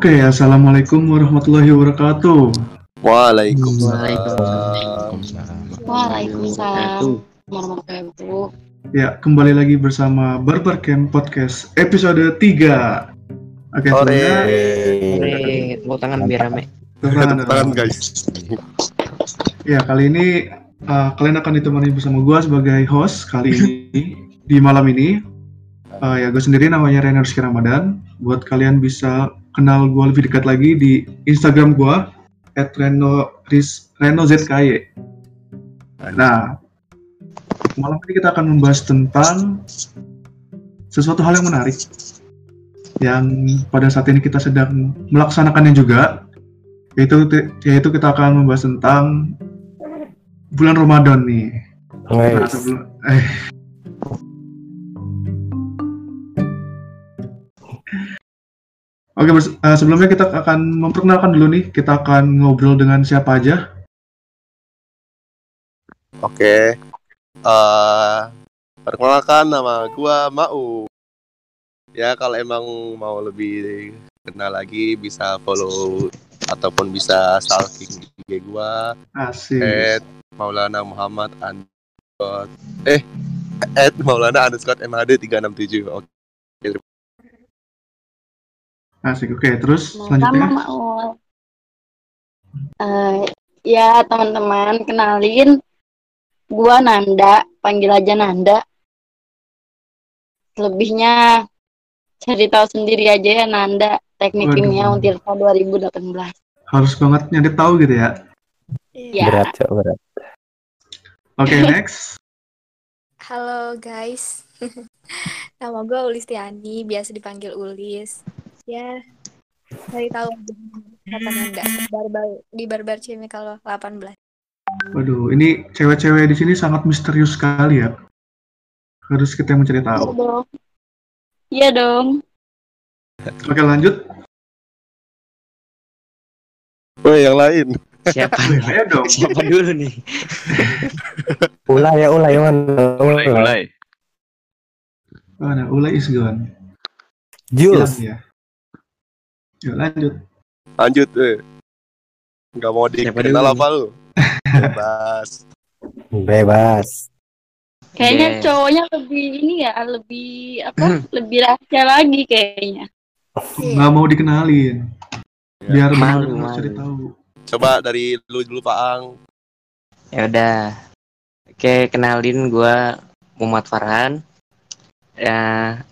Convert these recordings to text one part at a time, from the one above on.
Oke, assalamualaikum warahmatullahi wabarakatuh. Waalaikumsalam. Waalaikumsalam warahmatullahi wabarakatuh. Ya, kembali lagi bersama Barber Camp Podcast episode 3. Oke, Sore. sebelumnya Nih, tepuk tangan biar rame. tepuk tangan, Tepuk tangan guys. Ya, kali ini uh, kalian akan ditemani bersama gua sebagai host kali ini di malam ini. Uh, ya, gue sendiri namanya Rizky Ramadan. Buat kalian bisa kenal gue lebih dekat lagi di Instagram gua @reno Riz- Reno ZKY. Nah, malam ini kita akan membahas tentang sesuatu hal yang menarik yang pada saat ini kita sedang melaksanakannya juga yaitu yaitu kita akan membahas tentang bulan Ramadan nih. Nah, Guys, sebelum eh Oke, eh, sebelumnya kita akan memperkenalkan dulu nih, kita akan ngobrol dengan siapa aja. Oke. Eh perkenalkan nama gua Mau. Ya kalau emang mau lebih kenal lagi bisa follow ataupun bisa stalking IG gua Asik. at Maulana Muhammad underscore eh at Maulana underscore MHD 367. Oke. Asik. Oke, terus Nah, sama selanjutnya. Maul. Eh, ya teman-teman kenalin gua Nanda, panggil aja Nanda. Lebihnya cari tahu sendiri aja ya Nanda, teknik Waduh. kimia Untirta 2018. Harus banget nyari tahu gitu ya. Ya, berat cok berat. Oke, next. Halo guys, nama gue Ulistiani, biasa dipanggil Ulis. Ya, cari tahu aja kapan enggak barbar di barbar Cimi kalau 18. Waduh, ini cewek-cewek di sini sangat misterius sekali ya. Harus kita yang mencari iya tahu. dong. Iya dong. Oke, lanjut. Woi yang lain. Siapa? Ayo dong. Siapa dulu nih? Ulay ya ulay mana? mulai mulai Mana? Ulay is gone. Jules. Hilang ya. Yuk, lanjut. Lanjut eh. Nggak mau dikenal apa lu? Bebas. Bebas. Kayaknya Yeah. cowoknya lebih ini ya, lebih apa? lebih rahasia lagi kayaknya. Nggak mau dikenalin. Biar Malu, malu. cari tahu. Coba dari lu dulu Pak Ang. Ya udah. Oke, kenalin gua Muhammad Farhan. Ya,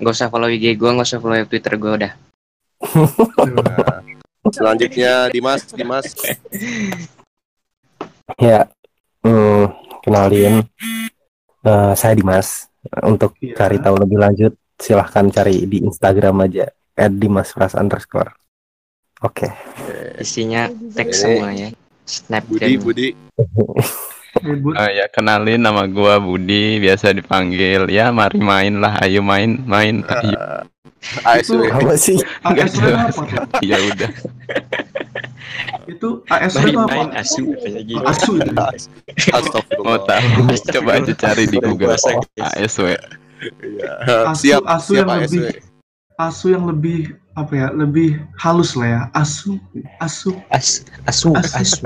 nggak usah follow IG gua, nggak usah follow Twitter gua udah. Nah, selanjutnya Dimas, Dimas. Ya. Hmm, kenalin. Eh, saya Dimas. Untuk Iya. cari tahu lebih lanjut, silahkan cari di Instagram aja. @dimaspras underscore. Oke. Isinya teks semua ya. Snap Budi, dan Budi. Bud. Eh, ya kenalin nama gua Budi biasa dipanggil ya mari main lah ayo main main ayo Uh, ASW. Apa sih? ASW itu apa? ya udah Itu ASW itu apa? main asu gitu. Asu itu. mau Astagfirullah. tahu coba aja cari di Google. ASW Iya. Asu- Siap, asu yang lebih- Asu yang lebih apa ya? Lebih halus lah ya. Asu, asu. As, asu, Asu.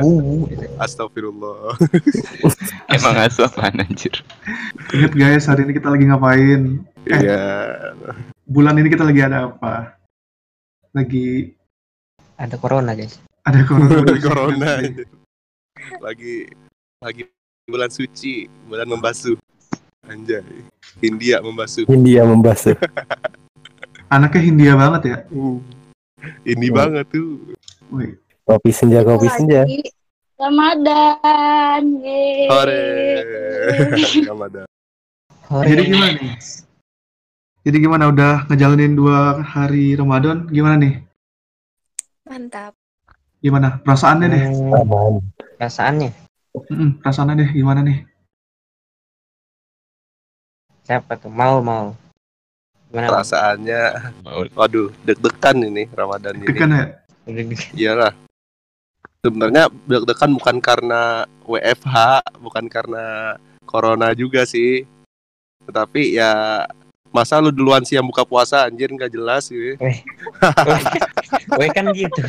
Astagfirullah. emang asu apaan anjir Ingat guys, hari ini kita lagi ngapain? Eh. Bulan ini kita lagi ada apa? Lagi Ada corona guys. ada corona. Corona ini. Lagi lagi bulan suci, bulan membasuh. Anjay. Hindia membasuh. India membasuh. Anaknya Hindia banget ya. Uh. Ini Hmm. banget tuh. Wih, Kopi senja, kopi senja. Ramadan. yeay. Hore. Ramadan. jadi gimana nih? Jadi gimana udah ngejalanin dua hari Ramadan? Gimana nih? Mantap. Gimana perasaannya deh? Aman. Perasaannya Mm-mm, perasaannya deh gimana nih? siapa tuh? Mau mau. Gimana? Perasaannya Mau- waduh, deg-degan ini Ramadan ini. Deg-degan ya? Iyalah. Sebenarnya deg-degan bukan karena WFH, bukan karena corona juga sih. Tetapi ya Masa lu duluan sih yang buka puasa anjir nggak jelas gitu. Weh kan gitu.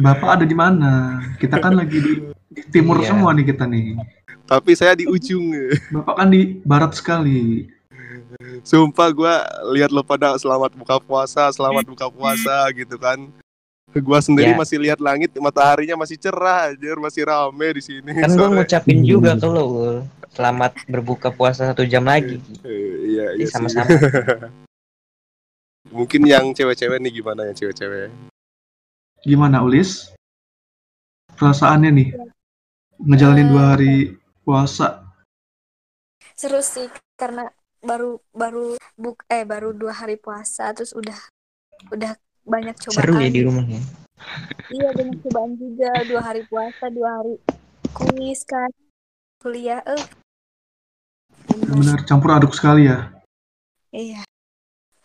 Bapak ada di mana? Kita kan lagi di, di timur Iya. semua nih kita nih. Tapi saya di ujung. Bapak kan di barat sekali. Sumpah gua lihat lo pada selamat buka puasa, selamat buka puasa gitu kan. Gua sendiri Ya. masih lihat langit, mataharinya masih cerah anjir, masih rame di sini. Kan gue ngucapin juga ke lo. Selamat berbuka puasa satu jam lagi. Eh, iya, Jadi iya sih. sama-sama. Mungkin yang cewek-cewek nih gimana yang cewek-cewek? Gimana Ulis? Perasaannya nih ngejalanin dua hari puasa. Seru sih karena baru baru buk eh baru dua hari puasa terus udah udah banyak cobaan. Seru ya di rumahnya. Iya banyak cobaan juga dua hari puasa dua hari kuis kan kuliah eh Benar-benar campur aduk sekali ya. iya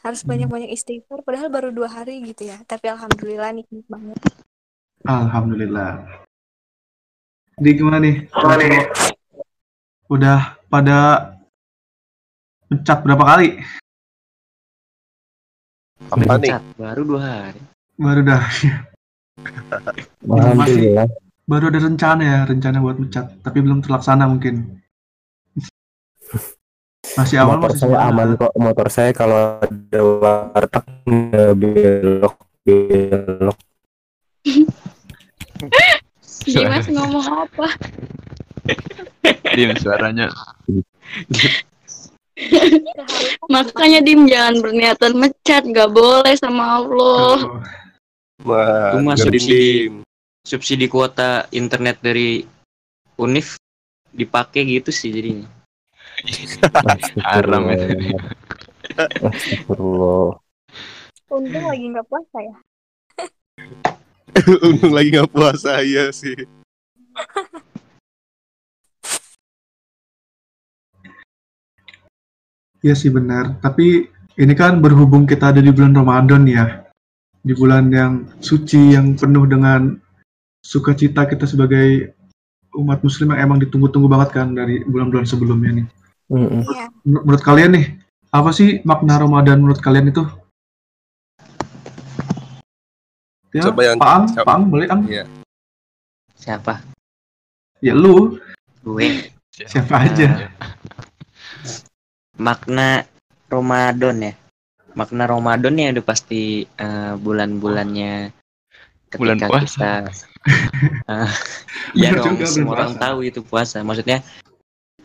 harus banyak banyak istighfar padahal baru dua hari gitu ya tapi alhamdulillah nikmat banget Alhamdulillah. Jadi gimana nih? Udah pada mencat berapa kali? Apa nih? Cat, baru dua hari. Baru dah. Alhamdulillah. Baru ada rencana ya, rencana buat mencat, tapi belum terlaksana mungkin. Masih awal motor masih saya semangat. aman kok. Motor saya kalau ada warteg belok belok. Dimas ngomong apa? Dim suaranya. Makanya Dim jangan berniatan mecat, gak boleh sama Allah. Oh, Wah, mah ngeri, subsidi. Dim. Subsidi kuota internet dari Unif dipakai gitu sih jadinya. Haram itu. Astagfirullah. untung lagi nggak puasa ya Untung lagi nggak puasa ya sih. Iya sih benar, tapi ini kan berhubung kita ada di bulan Ramadan ya. Di bulan yang suci yang penuh dengan sukacita kita sebagai umat muslim yang emang ditunggu-tunggu banget kan dari bulan-bulan sebelumnya nih. Mm-mm. Menur- Menurut kalian nih, apa sih makna Ramadan menurut kalian itu? Ya, Coba yang- Pak Ang, siapa- Pak Ang, boleh Ang? Iya. Siapa? Ya lu, Gue. siapa aja. Makna Ramadan ya. Makna Ramadan ya udah pasti eh, bulan-bulannya ketika Bulan puasa. kita eh, ya dong semua orang puasa. tahu itu puasa. Maksudnya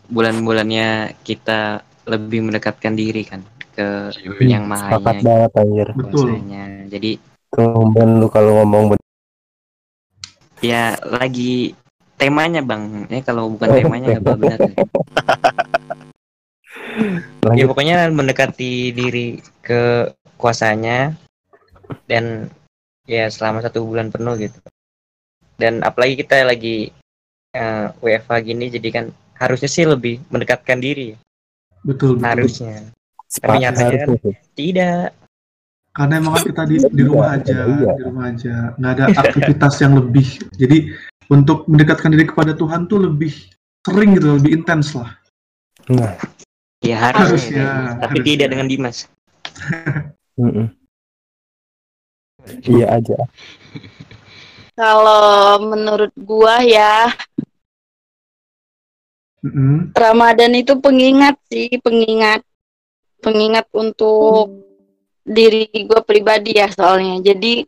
bulan-bulannya kita lebih mendekatkan diri kan ke yang Sepakat mahanya banget anjir. Betul. puasanya. Jadi Tumben lu kalau ngomong bener. ya lagi temanya bang. Ya kalau bukan temanya nggak benar. Ya pokoknya mendekati diri ke kuasanya dan ya selama satu bulan penuh gitu. Dan apalagi kita lagi eh, WFH gini jadi kan harusnya sih lebih mendekatkan diri Betul, betul. harusnya. Sepakat nyatanya kan- harusnya. Tidak. Karena emang kan kita di, di rumah Iya, aja, iya. di rumah aja, nggak ada aktivitas yang lebih. Jadi untuk mendekatkan diri kepada Tuhan tuh lebih sering gitu, lebih intens lah. Nah, Ya harusnya, Harusnya, tapi harusnya. tidak dengan Dimas. mm-mm. Iya aja. Kalau menurut gua ya, Mm-mm. Ramadan itu pengingat sih, pengingat. Pengingat untuk diri gua pribadi ya soalnya. Jadi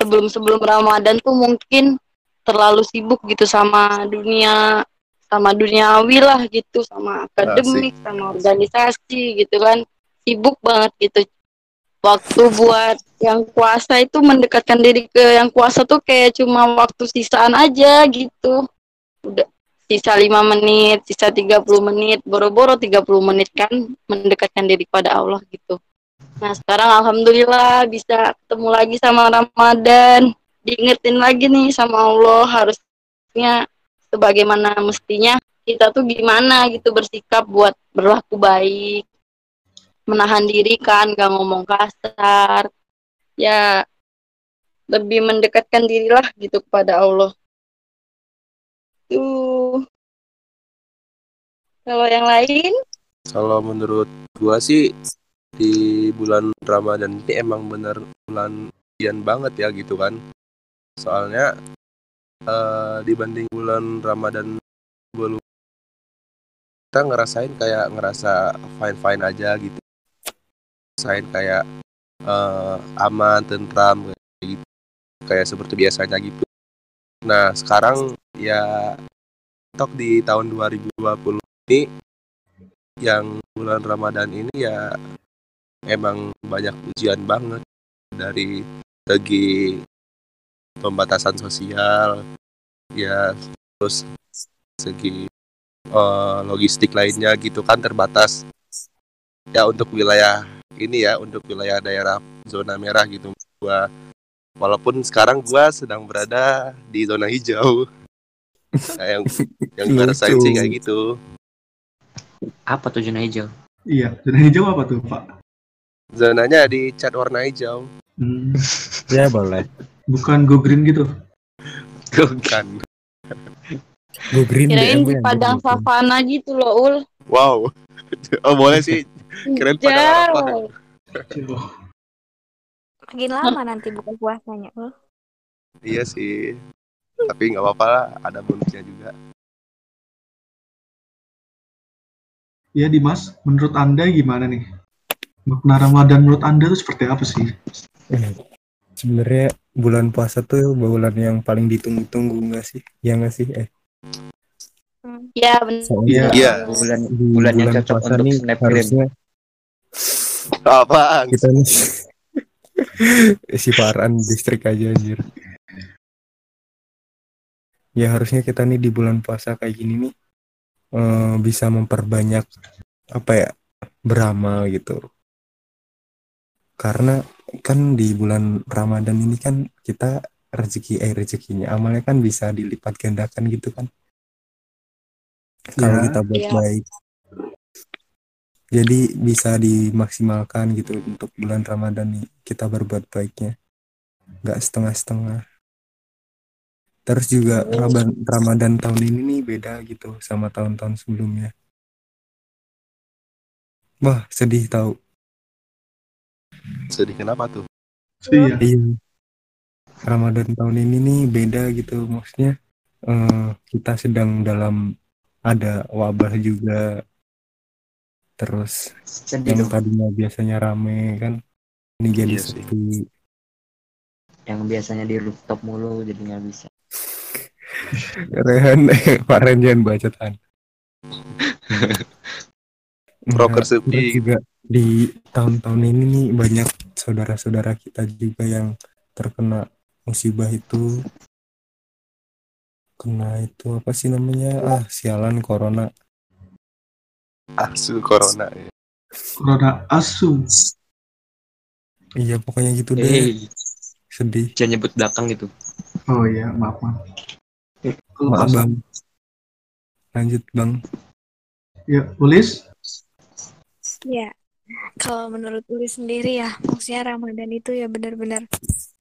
sebelum-sebelum Ramadan tuh mungkin terlalu sibuk gitu sama dunia sama duniawi lah gitu, sama akademik, sama organisasi gitu kan. Sibuk banget gitu. Waktu buat yang puasa itu mendekatkan diri ke yang puasa tuh kayak cuma waktu sisaan aja gitu. Udah sisa 5 menit, sisa 30 menit, boro-boro 30 menit kan mendekatkan diri pada Allah gitu. Nah sekarang Alhamdulillah bisa ketemu lagi sama Ramadan, diingetin lagi nih sama Allah harusnya sebagaimana mestinya kita tuh gimana gitu bersikap buat berlaku baik, menahan diri kan, gak ngomong kasar, ya lebih mendekatkan dirilah gitu kepada Allah. Tuh. Kalau yang lain Kalau menurut gua sih di bulan Ramadan ini emang bener bulan ujian banget ya gitu kan. Soalnya eh, dibanding bulan Ramadan sebelum kita ngerasain kayak ngerasa fine fine aja gitu. Ngerasain kayak eh, aman, tentram kayak gitu. Kayak seperti biasanya gitu. Nah, sekarang ya tok di tahun 2020 ini yang bulan Ramadan ini ya emang banyak ujian banget dari segi pembatasan sosial ya terus segi eh, logistik lainnya gitu kan terbatas. Ya untuk wilayah ini ya untuk wilayah daerah zona merah gitu gua. Walaupun sekarang gua sedang berada di zona hijau. Nah, yang yang gua rasain sih kayak gitu. Apa tuh zona hijau? Iya, zona hijau apa tuh, Pak? zonanya di cat warna hijau. Hmm, Ya boleh. Bukan go green gitu. bukan Gue green Kirain di padang savana gitu loh, Ul. wow oh boleh sih Keren pada Jauh. apa? Makin lama nanti buka puasanya. Oh. iya sih tapi nggak apa-apa lah ada bonusnya juga Ya Dimas, menurut Anda gimana nih? Makna Ramadan menurut Anda itu seperti apa sih? Eh, Sebenarnya bulan puasa tuh bulan yang paling ditunggu-tunggu nggak sih? Ya nggak sih? Eh, Hmm. Ya benar. Iya. Bulan di bulan yang cocok puasa untuk snapgram. harusnya apaan kita nih si Farhan distrik aja anjir. Ya harusnya kita nih di bulan puasa kayak gini nih eh, bisa memperbanyak apa ya beramal gitu. Karena kan di bulan Ramadan ini kan kita rezeki eh rezekinya amalnya kan bisa dilipat gandakan gitu kan. Kalau Ya. kita buat Iya. baik. Jadi bisa dimaksimalkan gitu untuk bulan Ramadan nih kita berbuat baiknya. Nggak setengah-setengah. Terus juga Ramadan, Ramadan tahun ini nih beda gitu sama tahun-tahun sebelumnya. Wah, sedih tahu. Sedih kenapa tuh Iya. Iya. Ramadan tahun ini nih beda gitu maksudnya eh, kita sedang dalam ada wabah juga terus Sedih yang dong. tadinya biasanya rame kan ini jadi Iya sepi Yang biasanya di rooftop mulu jadi nggak bisa. Rehan Pak Ren jangan bacotan Broker Nah, sepi. juga di tahun-tahun ini nih banyak saudara-saudara kita juga yang terkena musibah itu kena itu apa sih namanya ah sialan corona asu corona ya. Corona asu. iya pokoknya gitu deh Eh, sedih jangan nyebut belakang gitu. Oh iya, maaf maaf. Kalau maaf bang lanjut bang Ya, Ulis? Ya, kalau menurut Uli sendiri ya, maksudnya Ramadan itu ya benar-benar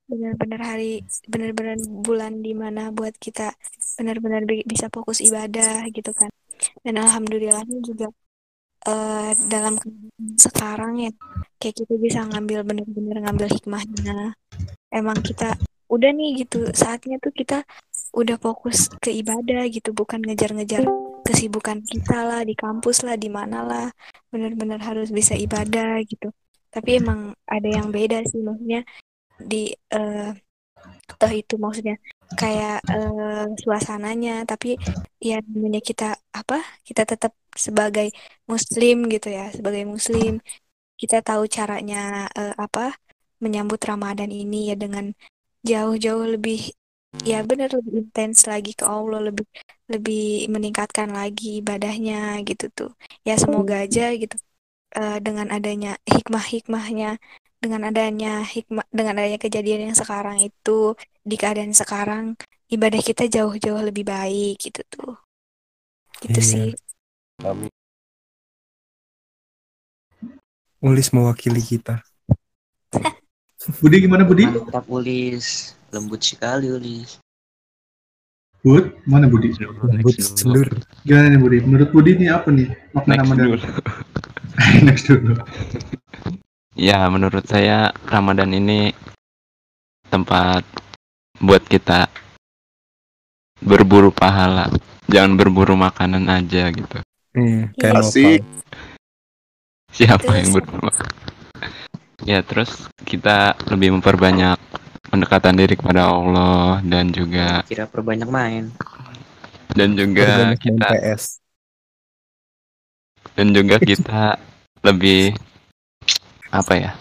benar-benar hari benar-benar bulan di mana buat kita benar-benar bi- bisa fokus ibadah gitu kan. Dan alhamdulillahnya juga eh, dalam sekarang ya kayak kita bisa ngambil benar-benar ngambil hikmahnya. Emang kita udah nih gitu saatnya tuh kita udah fokus ke ibadah gitu bukan ngejar-ngejar kesibukan kita lah di kampus lah di mana lah benar-benar harus bisa ibadah gitu. Tapi emang ada yang beda sih maksudnya di eh toh itu maksudnya kayak eh, suasananya. Tapi ya namanya kita apa kita tetap sebagai muslim gitu ya sebagai muslim. Kita tahu caranya eh, apa menyambut Ramadan ini ya dengan jauh-jauh lebih ya benar lebih intens lagi ke Allah lebih lebih meningkatkan lagi ibadahnya gitu tuh ya semoga aja gitu eh, dengan adanya hikmah-hikmahnya dengan adanya hikmah dengan adanya kejadian yang sekarang itu di keadaan sekarang ibadah kita jauh-jauh lebih baik gitu tuh gitu Iya. sih Amin. Ulis mewakili kita Budi gimana Budi? Mantap Ulis, lembut sekali Ulis. Bud, mana Budi? lembut sendur Gimana nih Budi? Menurut Budi ini apa nih makna Next Ramadan? dulu. next dulu. Ya, menurut saya Ramadan ini tempat buat kita berburu pahala, jangan berburu makanan aja gitu. Hmm, kayak Asik. Siapa Terus? yang berburu? Ya, terus kita lebih memperbanyak pendekatan diri kepada Allah dan juga Kira perbanyak main. dan juga Perbanyak kita PS. dan juga kita lebih apa ya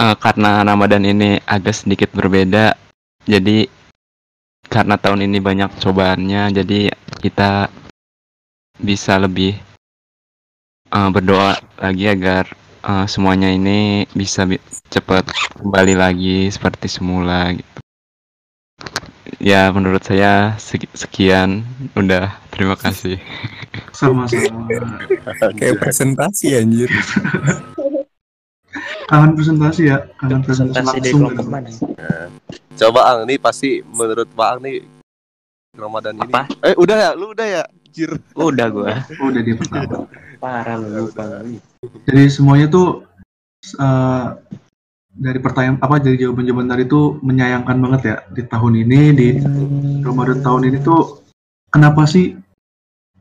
Eh, karena Ramadan ini agak sedikit berbeda jadi karena tahun ini banyak cobaannya jadi kita bisa lebih eh, berdoa lagi agar eh, semuanya ini bisa bi- cepat kembali lagi seperti semula gitu ya menurut saya seki- sekian udah terima kasih Sama-sama. Kayak presentasi anjir. Kangen presentasi ya, kangen presentasi Presentasi dari langsung. kelompok gitu. mana? Coba Ang, nih pasti menurut Pak Ang nih Ramadan ini. Apa? Eh udah ya, lu udah ya, Jir. Udah gua. Udah dia pertama. Parah lu lupa. Jadi semuanya tuh eh, dari pertanyaan apa dari jawaban-jawaban tadi tuh menyayangkan banget ya di tahun ini di Ramadan tahun ini tuh kenapa sih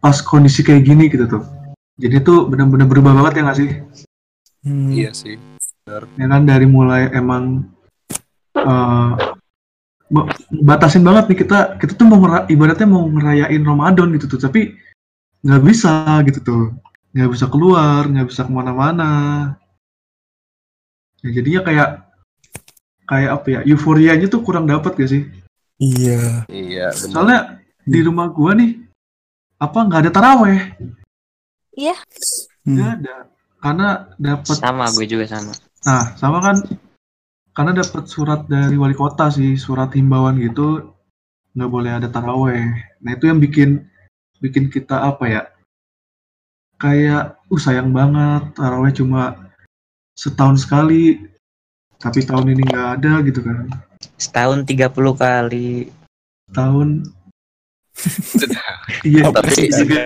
pas kondisi kayak gini gitu tuh. Jadi tuh benar-benar berubah banget ya nggak sih? Hmm, Iya sih. Ya kan dari mulai emang eh ba- batasin banget nih kita kita tuh mau ibaratnya mau ngerayain Ramadan gitu tuh tapi nggak bisa gitu tuh nggak bisa keluar nggak bisa ke mana-mana ya jadinya kayak kayak apa ya euforianya tuh kurang dapat gak sih Iya. Iya, benar. soalnya di rumah gua nih apa nggak ada taraweh Hmm. nggak ada karena dapat Sama gue juga sama. Nah, sama kan karena dapat surat dari wali kota sih, surat himbauan gitu nggak boleh ada taraweh. Nah, itu yang bikin bikin kita apa ya? Kayak uh sayang banget taraweh cuma setahun sekali tapi tahun ini nggak ada gitu kan. Setahun 30 kali. Tahun Iya, Tapi juga.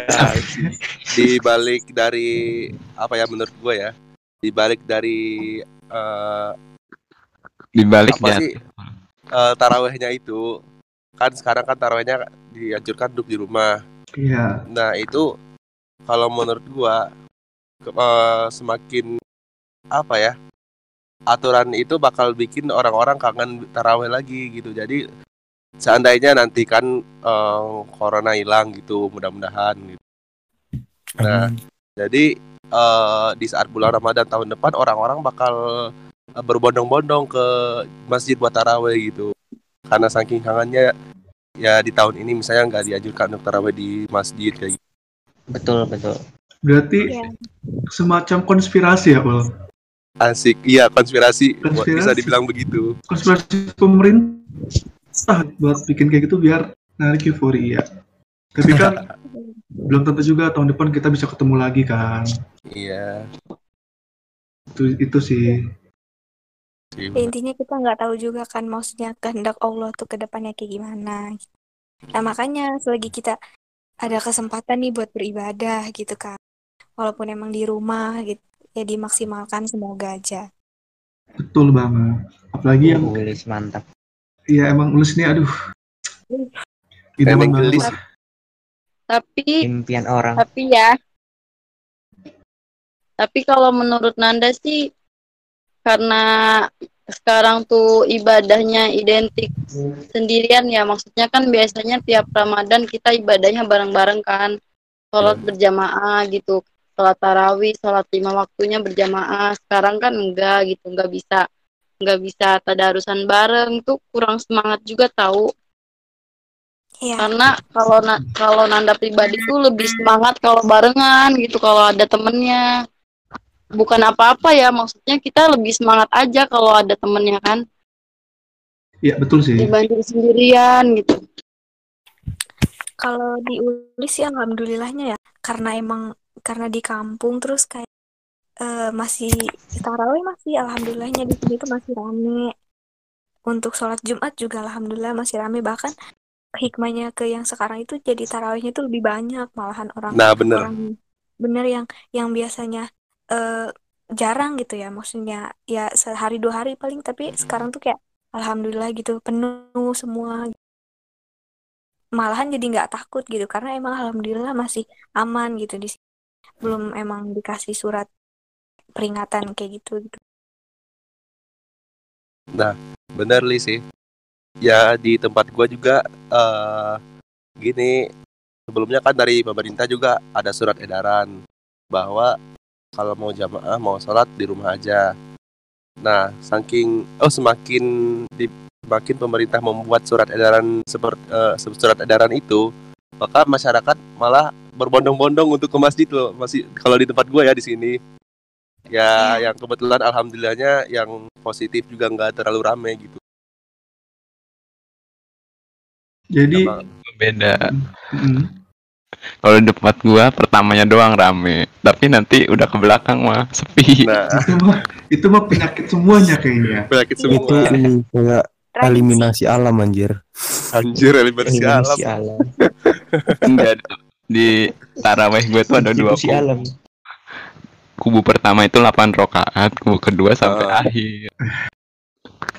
di balik dari apa ya menurut gue ya, di balik dari eh, dibalik apa ya sih eh, tarawehnya itu kan sekarang kan tarawehnya dianjurkan duduk di rumah. Iya, Nah itu kalau menurut gua ke- eh, semakin apa ya aturan itu bakal bikin orang-orang kangen taraweh lagi gitu. Jadi seandainya nanti kan eh, corona hilang gitu, mudah-mudahan. Gitu. Nah, Amin. Jadi eh, di saat bulan Ramadan tahun depan orang-orang bakal eh, berbondong-bondong ke masjid buat taraweh gitu. Karena saking kangennya ya di tahun ini misalnya nggak dianjurkan untuk taraweh di masjid kayak gitu. Betul, betul. berarti Iya. semacam konspirasi ya, Ul. Asik, iya konspirasi, buat Konspirasi. bisa dibilang begitu. konspirasi pemerintah buat bikin kayak gitu biar narik euforia. Tapi kan belum tentu juga tahun depan kita bisa ketemu lagi kan. Iya. Itu itu sih. sih. Ya, intinya kita nggak tahu juga kan maksudnya kehendak Allah tuh ke depannya kayak gimana. Nah makanya selagi kita ada kesempatan nih buat beribadah gitu kan. Walaupun emang di rumah gitu ya dimaksimalkan semoga aja. Betul banget. Apalagi yang Wilis mantap. ya emang ulus nih aduh. Emang gelis. lah. Tapi Impian orang. tapi ya tapi kalau menurut Nanda sih karena sekarang tuh ibadahnya identik sendirian ya. Maksudnya kan biasanya tiap Ramadan kita ibadahnya bareng-bareng kan. Sholat berjamaah gitu. Sholat tarawih sholat lima waktunya berjamaah. Sekarang kan enggak gitu. Enggak bisa. Enggak bisa tadarusan bareng. Tuh kurang semangat juga tahu. Iya. karena kalau na- kalau Nanda pribadi tuh lebih semangat kalau barengan gitu kalau ada temennya bukan apa-apa ya maksudnya kita lebih semangat aja kalau ada temennya kan Iya betul sih. dibanding sendirian gitu Kalau di Ulis sih alhamdulillahnya ya karena emang karena di kampung terus kayak eh, masih tarawih masih alhamdulillahnya di sini tuh masih rame. Untuk sholat Jumat juga alhamdulillah masih rame bahkan hikmahnya ke yang sekarang itu jadi tarawihnya tuh lebih banyak malahan orang Nah bener. orang bener yang yang biasanya eh, jarang gitu ya maksudnya ya sehari dua hari paling tapi sekarang tuh kayak alhamdulillah gitu penuh semua malahan jadi nggak takut gitu karena emang alhamdulillah masih aman gitu di sini. belum emang dikasih surat peringatan kayak gitu gitu Bener li sih. Ya di tempat gua juga eh gini sebelumnya kan dari pemerintah juga ada surat edaran bahwa kalau mau jamaah mau sholat di rumah aja. Nah saking oh semakin di semakin pemerintah membuat surat edaran seperti surat edaran itu maka masyarakat malah berbondong-bondong untuk ke masjid loh. Masih kalau di tempat gua ya di sini. Ya yang kebetulan alhamdulillahnya yang positif juga nggak terlalu rame gitu. Jadi beda. Mm, kalau di tempat gua pertamanya doang rame. Tapi nanti udah ke belakang mah sepi. Nah. Itu mah itu mah penyakit semuanya kayaknya. penyakit itu semua. ini kayak eliminasi alam anjir. Anjir eliminasi alam Eliminasi alam. enggak di taraweh gue tuh ada dua kubu. alam. Kubu pertama itu 8 rokaat kubu kedua sampai Ah. akhir.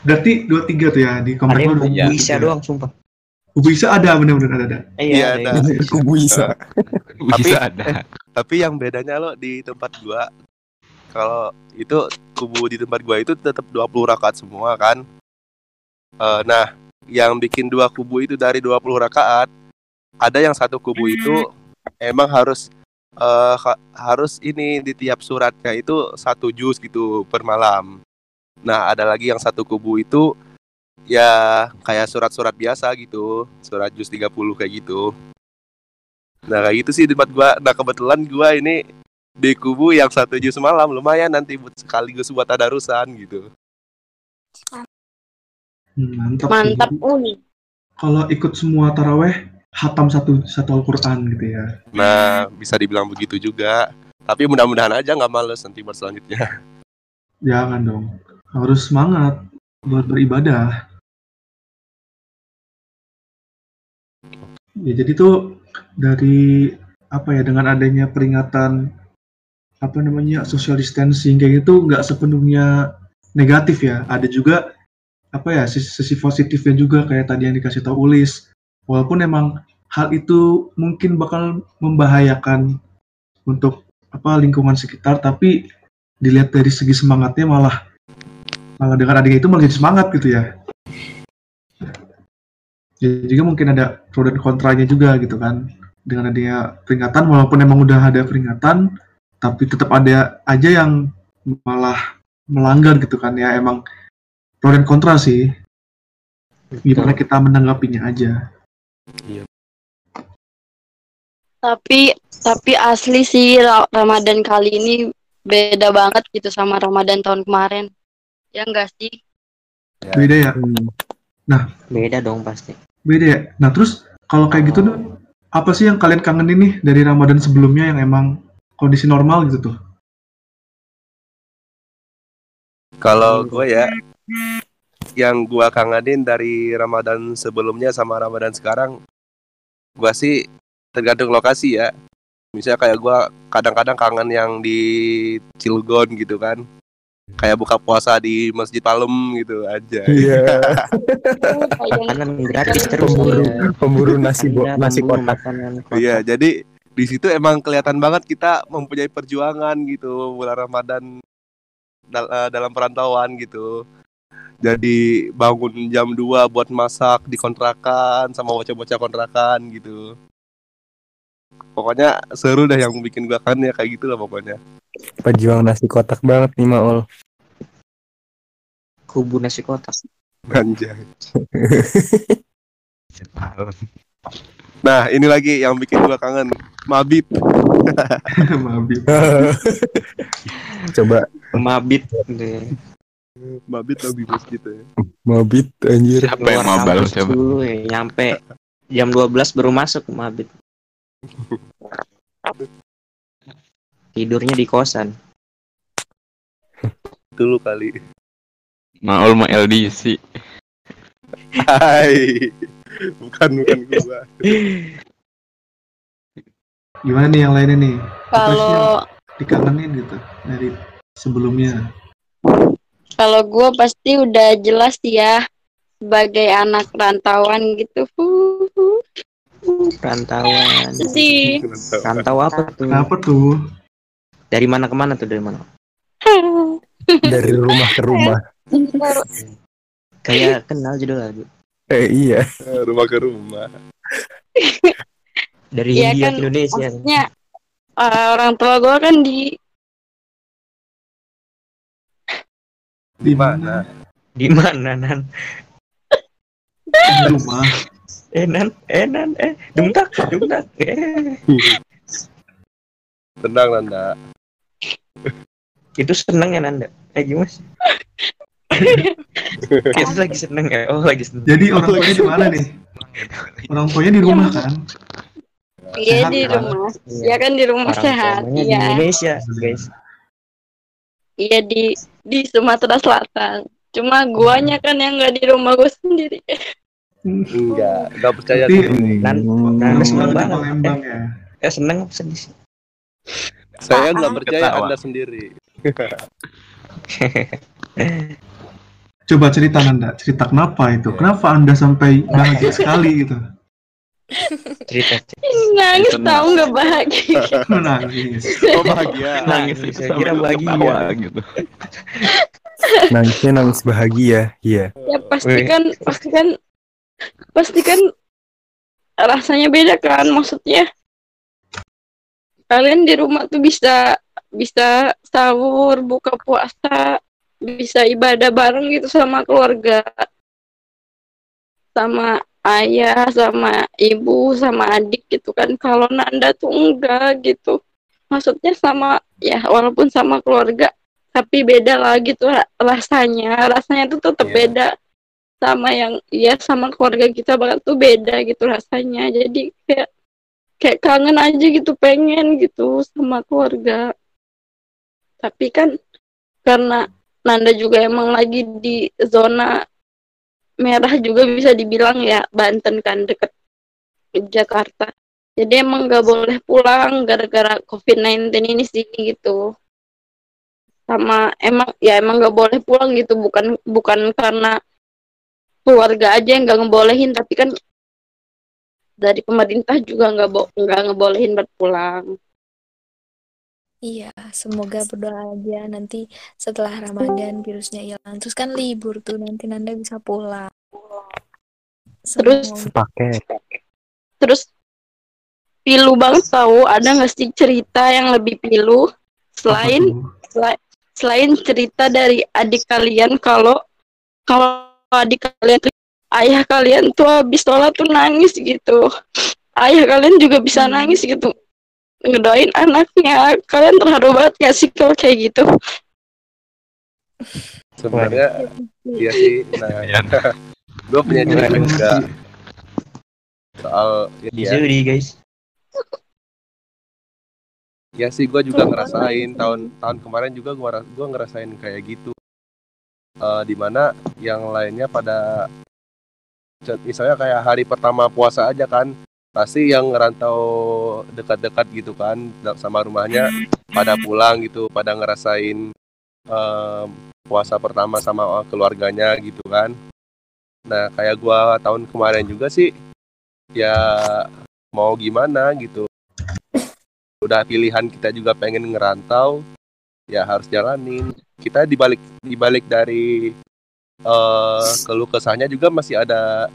Berarti dua tiga tuh ya di komplek lu? Iya. bisa tiga. doang sumpah Kubu Isa ada bener-bener ada ada. Iya, ada ada. kubu bisa bisa ada. tapi yang bedanya lo di tempat gua kalau itu kubu di tempat gua itu tetap 20 rakaat semua kan? Eh, nah yang bikin dua kubu itu dari 20 rakaat ada yang satu kubu itu emang harus eh, ha- harus ini di tiap suratnya itu satu juz gitu per malam. Nah ada lagi yang satu kubu itu ya kayak surat-surat biasa gitu surat juz 30 kayak gitu Nah kayak gitu sih di tempat gua. Nah kebetulan gua ini di kubu yang satu juz malam lumayan nanti buat sekaligus buat tadarusan gitu. Hmm, mantap. Mantap uni. Kalau ikut semua taraweh hatam satu satu Al-Qur'an gitu ya. Nah bisa dibilang begitu juga. Tapi mudah-mudahan aja nggak males nanti buat selanjutnya. Jangan dong. Harus semangat buat beribadah. Ya jadi tuh dari apa ya dengan adanya peringatan apa namanya social distancing kayak gitu nggak sepenuhnya negatif ya. Ada juga apa ya sisi, sisi positifnya juga kayak tadi yang dikasih tahu Ulis. Walaupun emang hal itu mungkin bakal membahayakan untuk apa lingkungan sekitar, tapi dilihat dari segi semangatnya malah malah dengan adanya itu malah jadi semangat gitu ya. Ya, juga mungkin ada pro dan kontranya juga gitu kan. Dengan adanya peringatan walaupun emang udah ada peringatan tapi tetap ada aja yang malah melanggar gitu kan ya. Emang pro dan kontra sih. Gimana kita menanggapinya aja. Tapi tapi asli sih Ra- Ramadan kali ini beda banget gitu sama Ramadan tahun kemarin. Ya enggak sih? beda ya Hmm. beda dong pasti beda ya nah terus kalau kayak gitu tuh apa sih yang kalian kangenin nih dari Ramadan sebelumnya yang emang kondisi normal gitu tuh Kalau gue ya yang gua kangenin dari Ramadan sebelumnya sama Ramadan sekarang gua sih tergantung lokasi ya. Misalnya kayak gua kadang-kadang kangen yang di Cilegon gitu kan. Kayak buka puasa di Masjid Palem gitu aja. iya makanan gratis terus pemburu ya. pemburu nasi bo- nasi kotak. Iya, jadi di situ emang kelihatan banget kita mempunyai perjuangan gitu bulan Ramadan dal- eh, dalam perantauan gitu. Jadi bangun jam 2 buat masak di kontrakan sama bocah-bocah kontrakan gitu. Pokoknya seru dah yang bikin gua kan ya kayak gitu lah pokoknya. pejuang nasi kotak banget nih Maul kubu nasi kotak Anjay. Nah, ini lagi yang bikin gua kangen. Mabit. Mabit. coba mabit ya. Mabit lebih bos gitu ya. mabit anjir siapa yang mabal coba dulu ya nyampe jam 12 baru masuk mabit tidurnya di kosan Dulu kali. Maul mau LDC Hai. Bukan bukan gua. Gimana nih yang lainnya nih? Kalau dikangenin gitu dari sebelumnya? kalau gue pasti udah jelas ya sebagai anak rantauan gitu. Huh, huh. Rantauan. Sedih. Rantau apa tuh? Kenapa tuh? Dari mana ke mana tuh? Dari mana? Dari rumah ke rumah. Kayak kenal judul lagu. Eh iya. rumah ke rumah. Dari Iya India kan, ke Indonesia. Maksudnya eh, orang tua gue kan di Di Mana? Di mana Nan? Di rumah. Eh Nan, eh Nan, eh dungtak, dungtak. Eh. Tenang Nanda. Itu seneng ya Nanda? Eh gimana sih? Itu lagi seneng ya? Oh lagi seneng. Jadi orang tuanya di mana nih? Orang tuanya di rumah kan? Iya di kan? rumah. Iya kan di rumah Orang sehat. tuanya di Iya. Indonesia, guys. Iya di di Sumatera Selatan. Cuma guanya kan yang nggak di rumah gue sendiri. Enggak, enggak percaya tuh. Nan. Nan orang seneng banget. Palembang ya. Eh seneng apa sedih sih? Saya enggak percaya Ketawa. Anda sendiri. Coba cerita Nanda, cerita kenapa itu? Kenapa Anda sampai bahagia sekali gitu? Cerita. Nangis tahu nggak bahagia. Menangis. Oh bahagia. Nangis, saya kira bahagia. Gitu. Nangisnya nangis bahagia. Iya. ya pasti kan pasti kan pasti kan rasanya beda kan maksudnya kalian di rumah tuh bisa bisa sahur buka puasa bisa ibadah bareng gitu sama keluarga. Sama ayah sama ibu sama adik gitu kan. Kalau Nanda tuh enggak gitu. Maksudnya sama ya walaupun sama keluarga tapi beda lah gitu ra- rasanya. Rasanya tuh tetap Iya. beda sama yang ya sama keluarga kita banget tuh beda gitu rasanya. Jadi kayak kayak kangen aja gitu pengen gitu sama keluarga. Tapi kan karena Nanda juga emang lagi di zona merah juga bisa dibilang ya Banten kan deket Jakarta. Jadi emang nggak boleh pulang gara-gara COVID-19 ini sih gitu. Sama emang ya emang nggak boleh pulang gitu bukan bukan karena keluarga aja yang nggak ngebolehin tapi kan dari pemerintah juga nggak bo nggak ngebolehin buat pulang Iya, semoga berdoa aja nanti setelah Ramadan virusnya hilang. Terus kan libur tuh nanti Nanda bisa pulang. Terus-. Paket. terus pilu banget tahu ada nggak sih cerita yang lebih pilu selain sela- selain cerita dari adik kalian kalau kalau adik kalian tuh ayah kalian tuh habis sholat tuh nangis gitu ayah kalian juga bisa Hmm. nangis gitu ngedoain anaknya kalian terharu banget gak sih kalau kayak gitu Sebenarnya iya sih. Nah, gue punya cerita juga soal ya. Dizuri guys. Ya sih gue juga ngerasain tahun tahun kemarin juga gua gua ngerasain kayak gitu. Eh di mana yang lainnya pada misalnya kayak hari pertama puasa aja kan pasti yang ngerantau dekat-dekat gitu kan sama rumahnya pada pulang gitu pada ngerasain em, puasa pertama sama keluarganya gitu kan. Nah kayak gua tahun kemarin juga sih ya mau gimana gitu. Udah pilihan kita juga pengen ngerantau ya harus jalanin. Kita dibalik dibalik dari eh keluh kesahnya juga masih ada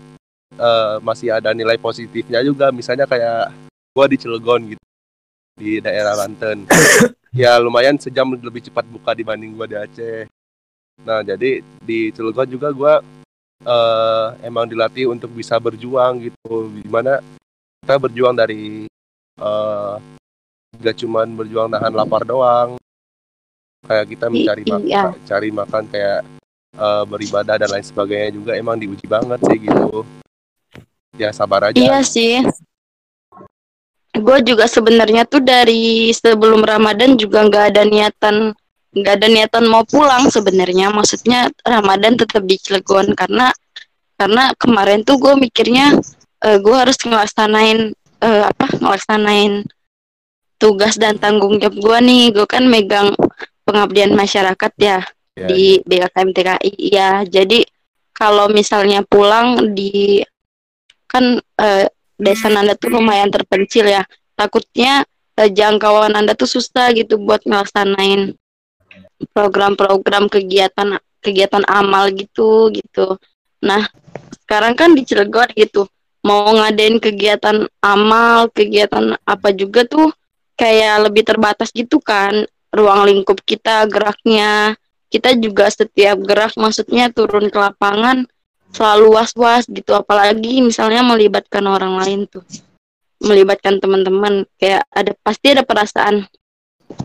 eh, masih ada nilai positifnya juga. Misalnya kayak gua di Cilegon gitu di daerah Banten. Ya lumayan sejam lebih cepat buka dibanding gua di Aceh. Nah jadi di Cilegon juga gua eh, emang dilatih untuk bisa berjuang gitu. Di mana kita berjuang dari eh, gak cuman berjuang nahan lapar doang kayak kita mencari iya. makan cari makan kayak eh, beribadah dan lain sebagainya juga emang diuji banget sih gitu ya sabar aja Iya sih. Gue juga sebenarnya tuh dari sebelum Ramadan juga nggak ada niatan nggak ada niatan mau pulang sebenarnya. Maksudnya Ramadan tetap di Cilegon karena karena kemarin tuh gue mikirnya gue harus ngelaksanain eh, apa ngelaksanain tugas dan tanggung jawab gua nih. Gua kan megang pengabdian masyarakat ya Ya, di BKKM TKI ya. Jadi kalau misalnya pulang di kan eh, desa Nanda tuh lumayan terpencil ya. Takutnya eh, jangkauan Anda tuh susah gitu buat ngelaksanain program-program kegiatan kegiatan amal gitu gitu. Nah, sekarang kan di Cilegon gitu. Mau ngadain kegiatan amal, kegiatan apa juga tuh kayak lebih terbatas gitu kan ruang lingkup kita geraknya. Kita juga setiap gerak maksudnya turun ke lapangan selalu was-was gitu. Apalagi misalnya melibatkan orang lain tuh. Melibatkan teman-teman. Kayak ada pasti ada perasaan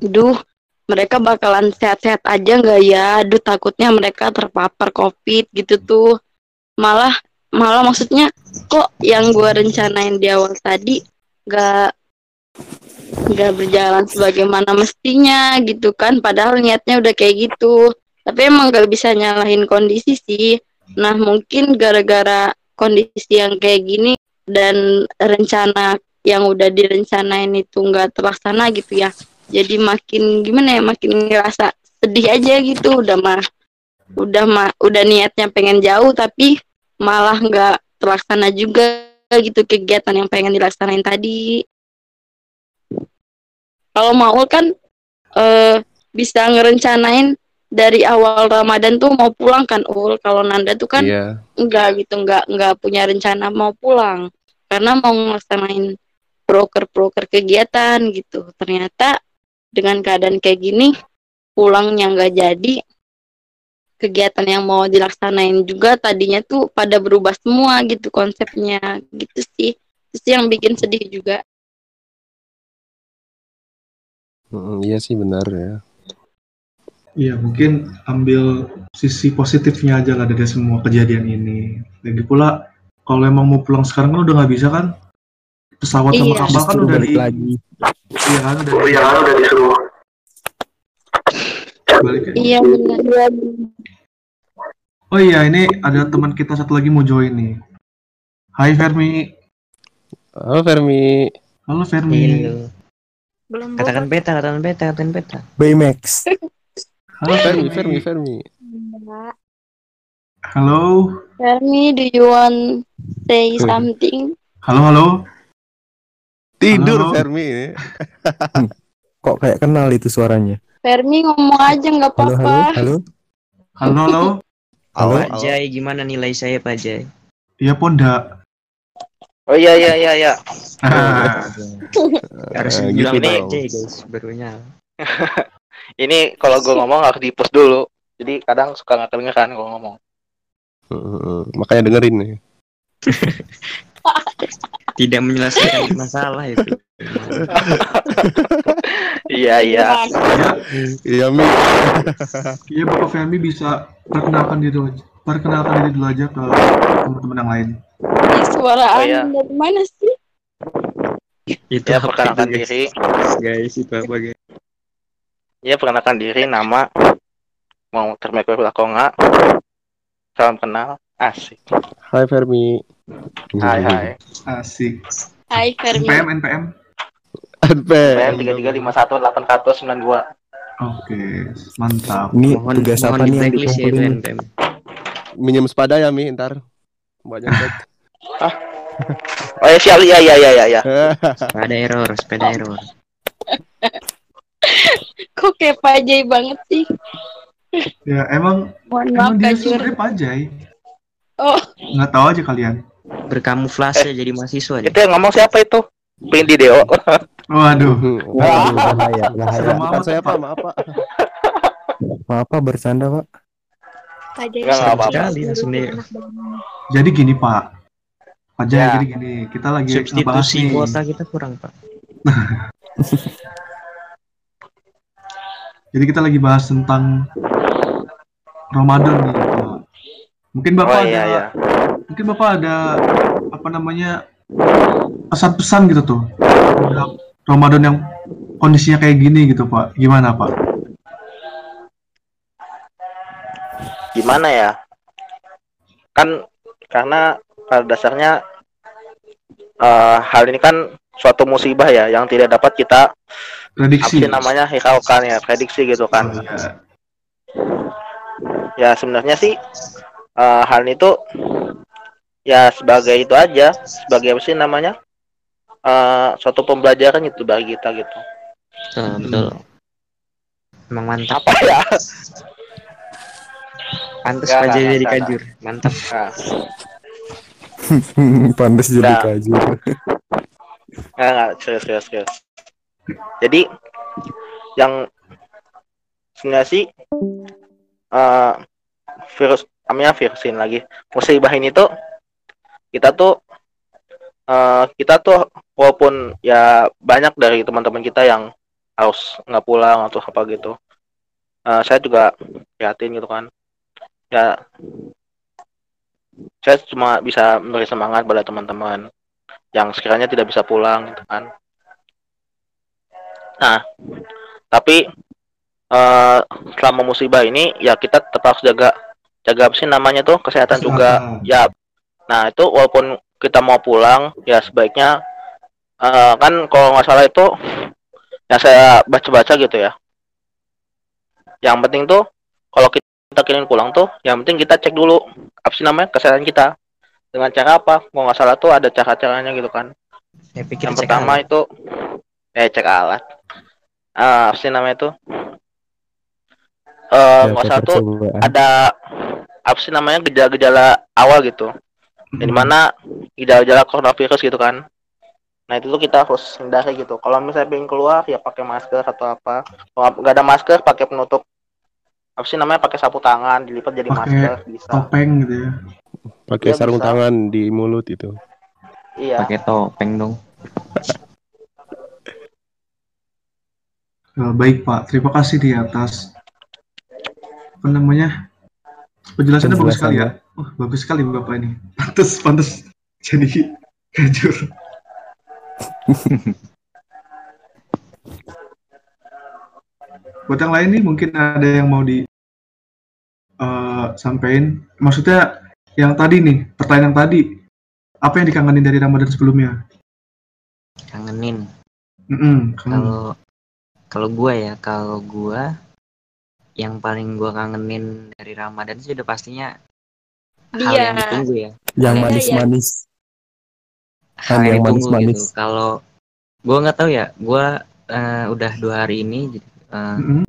duh mereka bakalan sehat-sehat aja nggak ya? Aduh takutnya mereka terpapar covid gitu tuh. Malah malah maksudnya kok yang gua rencanain di awal tadi nggak nggak berjalan sebagaimana mestinya gitu kan padahal niatnya udah kayak gitu tapi emang gak bisa nyalahin kondisi sih Nah, mungkin gara-gara kondisi yang kayak gini dan rencana yang udah direncanain itu nggak terlaksana gitu ya. Jadi makin gimana ya, makin ngerasa sedih aja gitu. Udah mah, udah mah, udah niatnya pengen jauh tapi malah nggak terlaksana juga gitu kegiatan yang pengen dilaksanain tadi. Kalau mau kan eh, bisa ngerencanain dari awal Ramadan tuh mau pulang kan ul? Kalau Nanda tuh kan Iya. enggak gitu enggak enggak punya rencana mau pulang. Karena mau ngelaksanain broker-broker kegiatan gitu. Ternyata dengan keadaan kayak gini pulangnya nggak jadi kegiatan yang mau dilaksanain juga tadinya tuh pada berubah semua gitu konsepnya. Gitu sih. Itu sih yang bikin sedih juga Mm, iya sih benar ya. Iya, mungkin ambil sisi positifnya aja lah dari semua kejadian ini. Lagi pula, kalau emang mau pulang sekarang kan udah nggak bisa kan? Pesawat sama Iya. kapal kan udah balik di, lagi. iya kan udah di, udah disuruh. balik ya. iya benar Oh iya, ini ada teman kita satu lagi mau join nih. Hai Fermi. Halo Fermi. Halo Fermi. Halo. Belum Katakan beta, katakan beta, katakan beta. Baymax. Halo Fermi, Fermi, Fermi. Enggak. Halo. Fermi do you want say something Halo, halo. Tidur Halo. Fermi ini. Kok kayak kenal itu suaranya? Fermi ngomong aja nggak Halo, halo, apa-apa halo. Halo, halo. Halo. Pak Jai, gimana nilai saya Pak Jai? Iya Ponda. Oh iya iya iya iya. Ah, Harus Eh, bilang gitu. Jai guys, barunya. Ini kalau gue ngomong harus di post dulu. Jadi kadang suka nggak kedengeran kalau ngomong. Makanya dengerin nih. Tidak menyelesaikan masalah itu. Iya iya. Iya Mi. Iya Bapak Fermi bisa perkenalkan diri aja. Perkenalkan diri dulu aja ke teman-teman yang lain. Suara Oh, angin iya. dari mana sih Itu Ya perkenalkan itu, guys? diri. Guys, itu apa guys? Ya perkenalkan diri nama. Mau termekor atau enggak. Salam kenal. Asik. Hai Fermi. Hai hai. Asik. Hai Fermi NPM, NPM. PM tiga tiga lima satu delapan sembilan dua. Oke, mantap. Ini Mohon, tugas apa nih yang ya dikumpulin? NPM. Minjem sepada ya Mi ntar. Banyak banget. Oh ya siap iya iya iya iya. iya. Sepeda error, sepeda error. kok kayak Pak Jai banget sih Ya emang mohon maaf emang dia sebenarnya pajai. oh Nggak tahu aja kalian. Berkamuflase jadi mahasiswa. Itu yang ngomong siapa itu? Pindi Deo. Waduh. Waduh, bahaya, bahaya. Serem Bukan amat, saya Pak. Pak, maaf Pak. Maaf Pak, bercanda Pak. Pak Jai Enggak, apa-apa. Langsung. Jadi gini Pak. Pajai Ya. jadi gini. Kita lagi ngebahas Substitusi kuota kita kurang pak. Jadi kita lagi bahas tentang Ramadan nih Pak. Mungkin Bapak Oh ada iya iya. mungkin Bapak ada apa namanya pesan-pesan gitu tuh Ramadan yang kondisinya kayak gini gitu Pak. Gimana Pak? Gimana ya? Kan karena pada dasarnya eh, hal ini kan suatu musibah ya yang tidak dapat kita apa Prediksi. sih namanya hiraukan ya prediksi gitu kan Oh, iya. ya sebenarnya sih eh, hal itu ya sebagai itu aja sebagai apa sih namanya eh, suatu pembelajaran itu bagi kita gitu betul betul emang mantap apa ya Nggak, aja jadi kajur. Mantap. Nah, Pantes jadi Nah. kajur. nggak, nggak, serius serius serius. Jadi yang sebenarnya sih eh, virus namanya virusin lagi. Musibah ini tuh kita tuh eh, kita tuh walaupun ya banyak dari teman-teman kita yang harus nggak pulang atau apa gitu Eh, saya juga prihatin gitu kan ya. Saya cuma bisa memberi semangat pada teman-teman yang sekiranya tidak bisa pulang gitu kan. Nah tapi eh selama musibah ini ya kita tetap harus jaga jaga apa sih namanya tuh? Kesehatan juga. Ya. Nah itu walaupun kita mau pulang ya sebaiknya eh kan kalau nggak salah itu yang saya baca-baca gitu ya. Yang penting tuh kalau kita kirim pulang tuh yang penting kita cek dulu apa sih namanya kesehatan kita. Dengan cara apa? Kalau nggak salah tuh ada cara-caranya gitu kan. Saya pikir yang pertama alat. itu eh cek alat. Ah apa sih namanya itu eh Ya, salah tuh ada apa sih namanya gejala-gejala awal gitu. Yang di mana gejala-gejala coronavirus gitu kan. Nah itu tuh kita harus hindari gitu. Kalau misalnya pengen keluar ya pakai masker atau apa. Kalau nggak ada masker pakai penutup apa sih namanya pakai sapu tangan dilipat jadi Pakai masker bisa Topeng gitu ya. Pakai Iya, sarung bisa. tangan di mulut itu. iya pakai topeng dong Eh, baik Pak, terima kasih di atas apa namanya penjelasannya bagus sekali ya. Oh, bagus sekali Bapak ini. Pantes, pantes jadi kajur. Buat yang lain nih mungkin ada yang mau di eh sampein. Maksudnya yang tadi nih, pertanyaan yang tadi. Apa yang dikangenin dari Ramadan sebelumnya? kangenin kangen. kalau kalau gua ya kalau gua yang paling gua kangenin dari Ramadan sih udah pastinya hal Dia. yang ditunggu ya Yang Iya, manis-manis. hal yang manis-manis. gitu kalau gua nggak tahu ya gua eh, udah dua hari ini jadi, Mm-mm.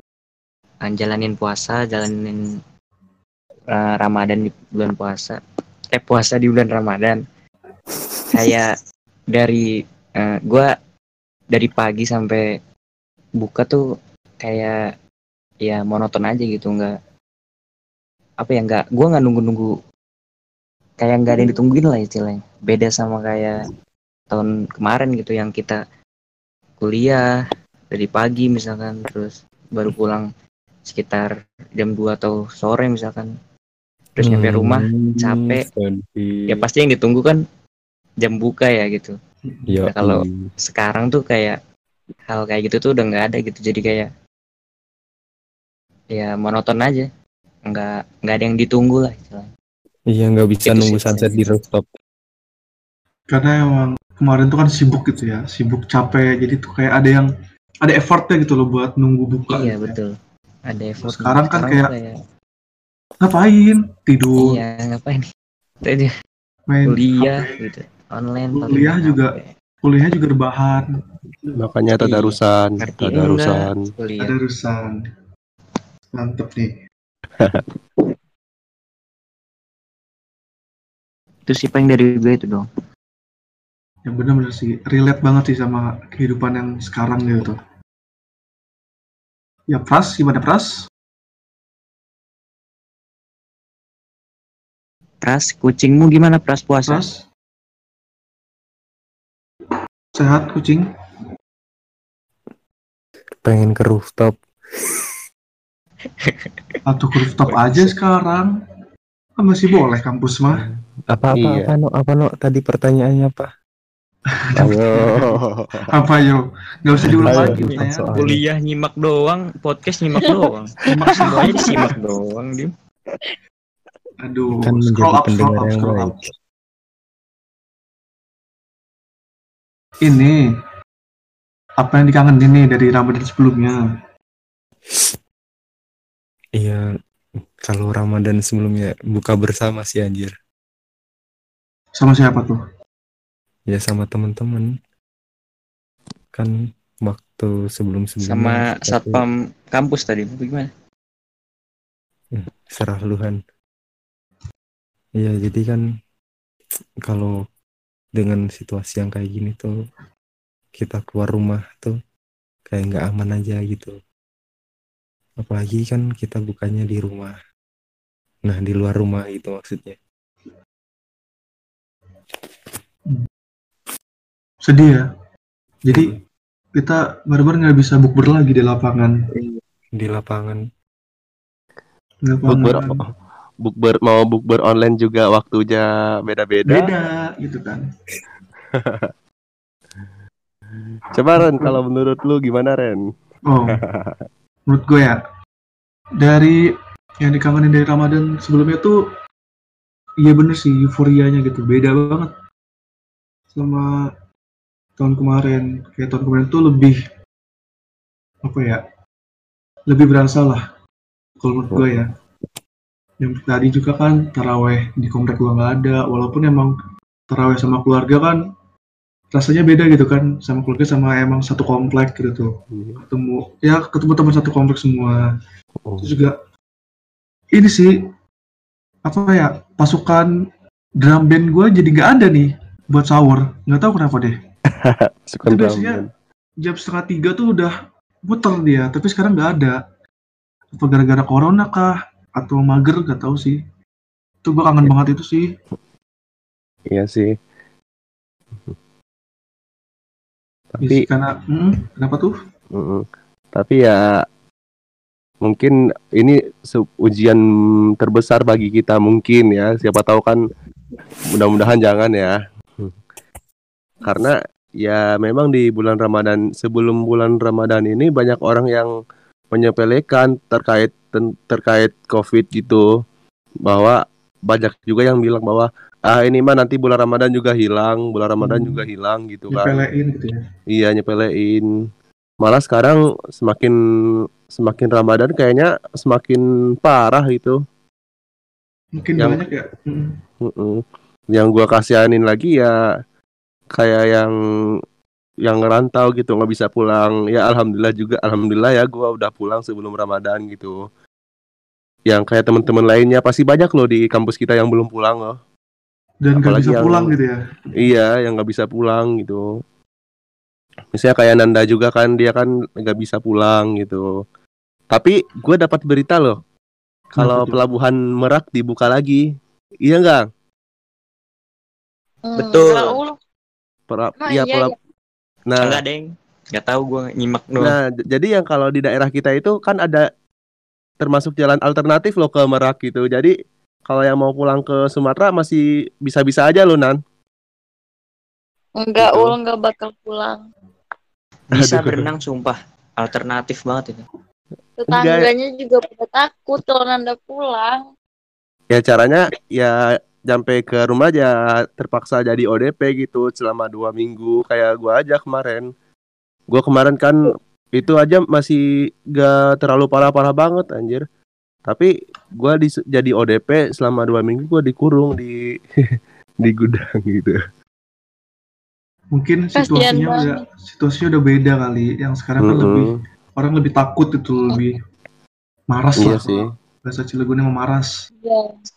eh, jalanin puasa jalanin eh, Ramadan di bulan puasa. Eh puasa di bulan Ramadan. Kayak dari eh, gua dari pagi sampai buka tuh kayak ya monoton aja gitu nggak apa ya nggak gua nggak nunggu nunggu kayak nggak ada yang ditungguin lah istilahnya. Beda sama kayak tahun kemarin gitu yang kita kuliah dari pagi misalkan terus baru pulang sekitar jam 2 atau sore misalkan terus nyampe rumah Hmm, capek. sedih. ya pasti yang ditunggu kan jam buka ya gitu Yoi. Nah, kalau- sekarang tuh kayak hal kayak gitu tuh udah nggak ada gitu jadi kayak ya monoton aja nggak nggak ada yang ditunggu lah istilahnya. Iya nggak bisa Itu nunggu sih. sunset di rooftop. karena emang kemarin tuh kan sibuk gitu ya sibuk capek jadi tuh kayak ada yang ada effortnya gitu loh buat nunggu buka iya gitu ya. betul ada effort Sekarang kan tuh kayak- ngapain tidur iya ngapain Tadi main kuliah HP. gitu online Kuliah juga. HP. kuliahnya juga rebahan Makanya Iya. tadarusan, ngerti tadarusan. enggak kuliah ada urusan mantep nih itu sih paling dari gue itu dong yang bener-bener sih relate banget sih sama kehidupan yang sekarang gitu ya Pras gimana Pras? Pras kucingmu gimana Pras puasa? Pras? Sehat kucing? Pengen ke rooftop. atau ke rooftop aja sekarang? Kan masih boleh kampus mah. Apa apa Iya. apa no apa no tadi pertanyaannya apa? Ayo. apa yo nggak usah diulang lagi kuliah nyimak doang podcast nyimak doang semua. semuanya disimak doang dia aduh Kan scroll up scroll pendengar up yang scroll up ini apa yang dikangenin nih dari Ramadan sebelumnya? Iya, kalau Ramadan sebelumnya buka bersama sih anjir. Sama siapa tuh? Ya sama temen-temen. Kan waktu sebelum-sebelumnya Sama kita tuh satpam kampus tadi, gimana? serah luhan. Iya, jadi kan kalau dengan situasi yang kayak gini tuh kita keluar rumah tuh kayak nggak aman aja gitu. Apalagi kan kita bukannya di rumah. Nah, di luar rumah itu maksudnya. Sedih ya. Jadi kita baru-baru nggak bisa bukber lagi di lapangan. Di lapangan. Bukber, Lapangan bukber mau bukber online juga waktunya beda-beda. beda gitu kan. Coba Ren, kalau menurut lu gimana Ren? Oh, menurut gue ya dari yang dikangenin dari Ramadan sebelumnya tuh iya bener sih euforianya gitu beda banget sama tahun kemarin kayak tahun kemarin tuh lebih apa ya lebih berasa lah kalau menurut gue ya. Yang tadi juga kan taraweh di komplek gua nggak ada walaupun emang taraweh sama keluarga kan rasanya beda gitu kan sama keluarga sama emang satu komplek gitu tuh. Ketemu ya ketemu teman satu kompleks semua. Oh. terus juga ini sih apa ya pasukan drum band gue jadi nggak ada nih buat sahur. Nggak tahu kenapa deh Suka Itu biasanya jam setengah tiga tuh udah muter dia tapi sekarang nggak ada apa gara-gara corona kah atau mager nggak tahu sih itu gue kangen banget itu sih Iya sih. Tapi karena hmm, kenapa tuh Mm-mm. Tapi ya mungkin ini ujian terbesar bagi kita mungkin ya. Siapa tahu kan mudah-mudahan jangan ya. Karena ya memang di bulan Ramadan sebelum bulan Ramadan ini banyak orang yang menyepelekan terkait terkait Covid gitu bahwa banyak juga yang bilang bahwa ah ini mah nanti bulan Ramadan juga hilang, bulan Ramadan Hmm. juga hilang gitu kan. nyepelein gitu ya Iya nyepelein. Malah sekarang semakin semakin Ramadan kayaknya semakin parah itu. mungkin Yang- banyak ya Hmm. Mm-mm. Yang gua kasihanin lagi ya kayak yang yang ngerantau gitu nggak bisa pulang. Ya alhamdulillah juga alhamdulillah ya gua udah pulang sebelum Ramadan gitu. Yang kayak teman-teman lainnya pasti banyak loh di kampus kita yang belum pulang loh. dan nggak bisa yang- pulang gitu ya Iya, yang nggak bisa pulang gitu. Misalnya kayak Nanda juga kan, dia kan nggak bisa pulang gitu. Tapi gue dapat berita loh, kalau pelabuhan Merak dibuka lagi, iya nggak? Hmm, Betul. Lu. Pera- Emang iya, iya, pelab- Nah, Enggak, Deng. Enggak tahu gua nyimak doang. nah, jadi yang kalau di daerah kita itu kan ada termasuk jalan alternatif loh ke Merak gitu. Jadi kalau yang mau pulang ke Sumatera masih bisa-bisa aja loh Nan. Enggak, Gitu. ul nggak bakal pulang. Bisa Aduh. berenang sumpah. Alternatif banget itu. Tetangganya juga pada takut kalau Nanda pulang. ya caranya ya sampai ke rumah aja terpaksa jadi ODP gitu selama dua minggu. Kayak gua aja kemarin. Gua kemarin kan itu aja masih gak terlalu parah-parah banget anjir. Tapi gua jadi ODP selama dua minggu gua dikurung di di gudang gitu. Mungkin situasinya udah situasinya udah beda kali. Yang sekarang kan lebih orang lebih takut itu lebih maras iya lah. sih. Bahasa Cilegonnya memaras. Ya, Mm-mm.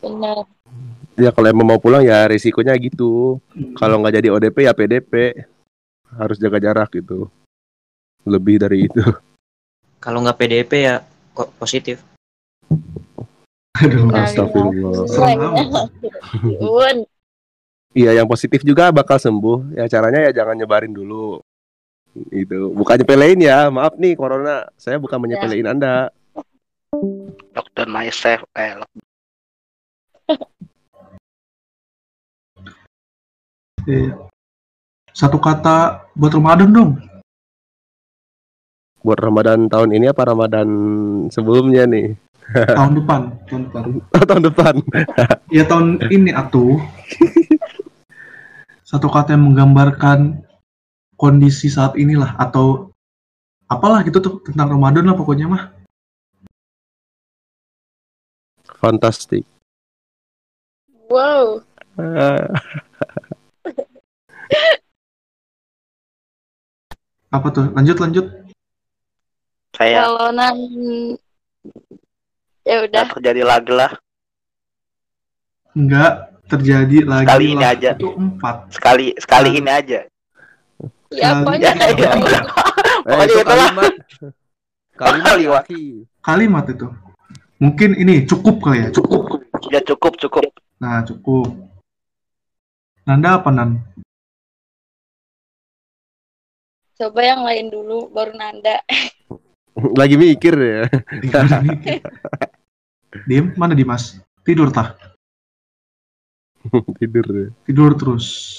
Benar. ya kalau emang mau pulang ya risikonya gitu kalau nggak jadi ODP ya PDP harus jaga jarak gitu lebih dari itu Kalau nggak PDP ya kok positif. aduh Nah, Astagfirullah. Iya, yang positif juga bakal sembuh. Ya caranya ya jangan nyebarin dulu. Itu bukan nyepelein ya. Maaf nih corona. Saya bukan menyepelein Anda. Lockdown myself. Eh, lock- Iya. satu kata buat Ramadan dong Buat Ramadan tahun ini apa Ramadan sebelumnya nih? tahun depan tahun depan tahun depan. ya tahun ini atuh satu kata yang menggambarkan kondisi saat inilah atau apalah gitu tuh tentang Ramadan lah pokoknya mah. Fantastik. Wow. Apa tuh? Lanjut lanjut. Saya Kalau nan ya udah terjadi lagi lah. Enggak terjadi lagi Sekali ini lah. aja. Itu empat. Sekali sekali Ah. ini aja. ya pokoknya Ya, ya, eh, Pokoknya itu itulah. kalimat. Kalimat. Kalimat itu. Mungkin ini cukup kali ya, cukup. Ya cukup cukup. Nah, cukup. Nanda apa Nan? Coba yang lain dulu baru Nanda. Lagi mikir ya. Dim, mana Dimas? Tidur tah? Tidur ya. Tidur terus.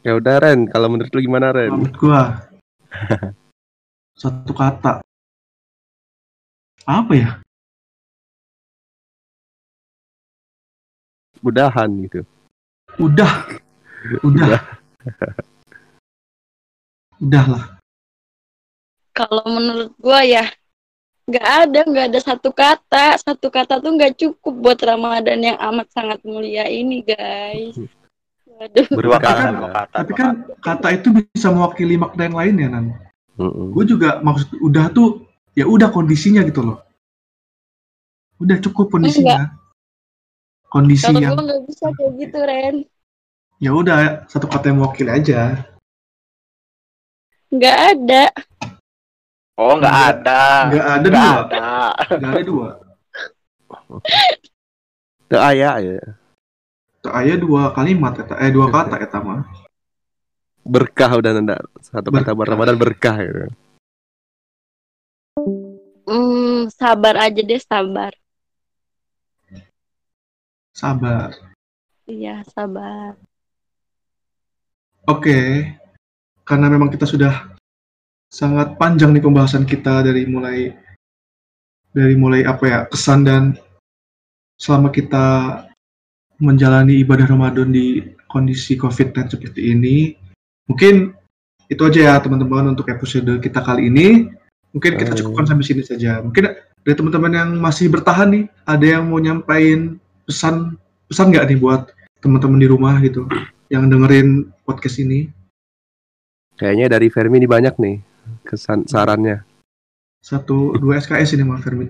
Ya udah Ren, kalau menurut lu gimana Ren? Menurut gua satu kata. Apa ya? Mudahan gitu. Udah. Udah. Udah lah. Kalau menurut gua ya nggak ada nggak ada satu kata satu kata tuh nggak cukup buat Ramadan yang amat sangat mulia ini guys. Waduh. Dua Berkah. kata, dua kata. Tapi kan kata. itu bisa mewakili makna yang lain ya Nan. Mm-mm. Gue juga maksud udah tuh ya udah kondisinya gitu loh. Udah cukup kondisinya. Kondisi Kalau yang gua nggak bisa kayak gitu Ren. Ya udah satu kata yang mewakili aja. Nggak ada. Oh nggak ada. Nggak ada Nggak dua. ada. Nggak ada dua. Teu aya ya. Tuh ayah dua kalimat eta, eh dua kata eta mah. Berkah udah nanda. Satu kata Berkah. Ramadan berkah gitu. Hmm, sabar aja deh sabar. Sabar. Iya sabar. Oke. Karena memang kita sudah sangat panjang nih pembahasan kita dari mulai dari mulai apa ya kesan dan selama kita menjalani ibadah Ramadan di kondisi COVID-19 seperti ini. Mungkin itu aja ya teman-teman untuk episode kita kali ini. Mungkin kita cukupkan sampai sini saja. Mungkin dari teman-teman yang masih bertahan nih, ada yang mau nyampain pesan pesan nggak nih buat teman-teman di rumah gitu yang dengerin podcast ini? Kayaknya dari Fermi ini banyak nih kesan sarannya. Satu dua SKS ini Mas Fermi.